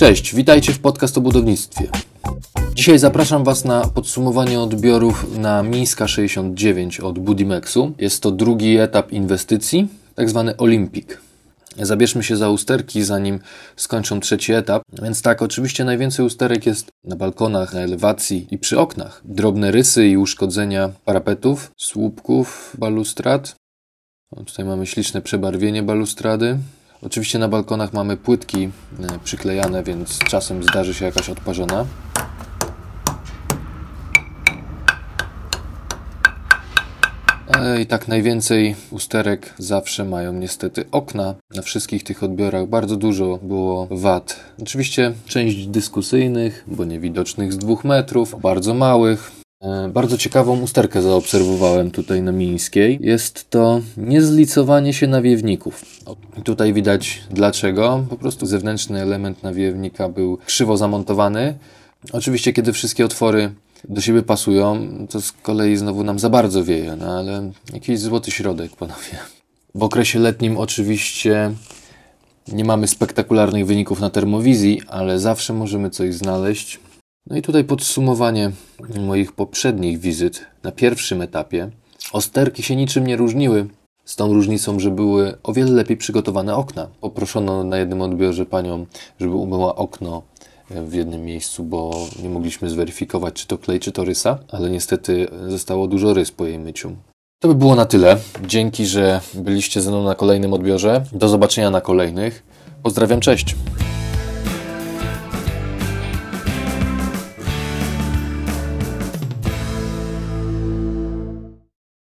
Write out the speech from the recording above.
Cześć, witajcie w podcast o budownictwie. Dzisiaj zapraszam Was na podsumowanie odbiorów na Mińska 69 od Budimexu. Jest to drugi etap inwestycji, tak zwany Olimpik. Zabierzmy się za usterki, zanim skończą trzeci etap. Więc tak, oczywiście najwięcej usterek jest na balkonach, na elewacji i przy oknach. Drobne rysy i uszkodzenia parapetów, słupków, balustrad. O, tutaj mamy śliczne przebarwienie balustrady. Oczywiście na balkonach mamy płytki e, przyklejane, więc czasem zdarzy się jakaś odparzona. Ale i tak najwięcej usterek zawsze mają niestety okna. Na wszystkich tych odbiorach bardzo dużo było wad. Oczywiście część dyskusyjnych, bo niewidocznych z dwóch metrów, bardzo małych. E, Bardzo ciekawą usterkę zaobserwowałem tutaj na Mińskiej. Jest to niezlicowanie się nawiewników. Tutaj widać dlaczego. Po prostu zewnętrzny element nawiewnika był krzywo zamontowany. Oczywiście, kiedy wszystkie otwory do siebie pasują, to z kolei znowu nam za bardzo wieje, no ale jakiś złoty środek, panowie. W okresie letnim oczywiście nie mamy spektakularnych wyników na termowizji, ale zawsze możemy coś znaleźć. No i tutaj podsumowanie moich poprzednich wizyt na pierwszym etapie. Osterki się niczym nie różniły, z tą różnicą, że były o wiele lepiej przygotowane okna. Poproszono na jednym odbiorze panią, żeby umyła okno w jednym miejscu, bo nie mogliśmy zweryfikować, czy to klej, czy to rysa, ale niestety zostało dużo rys po jej myciu. To by było na tyle. Dzięki, że byliście ze mną na kolejnym odbiorze. Do zobaczenia na kolejnych. Pozdrawiam, cześć!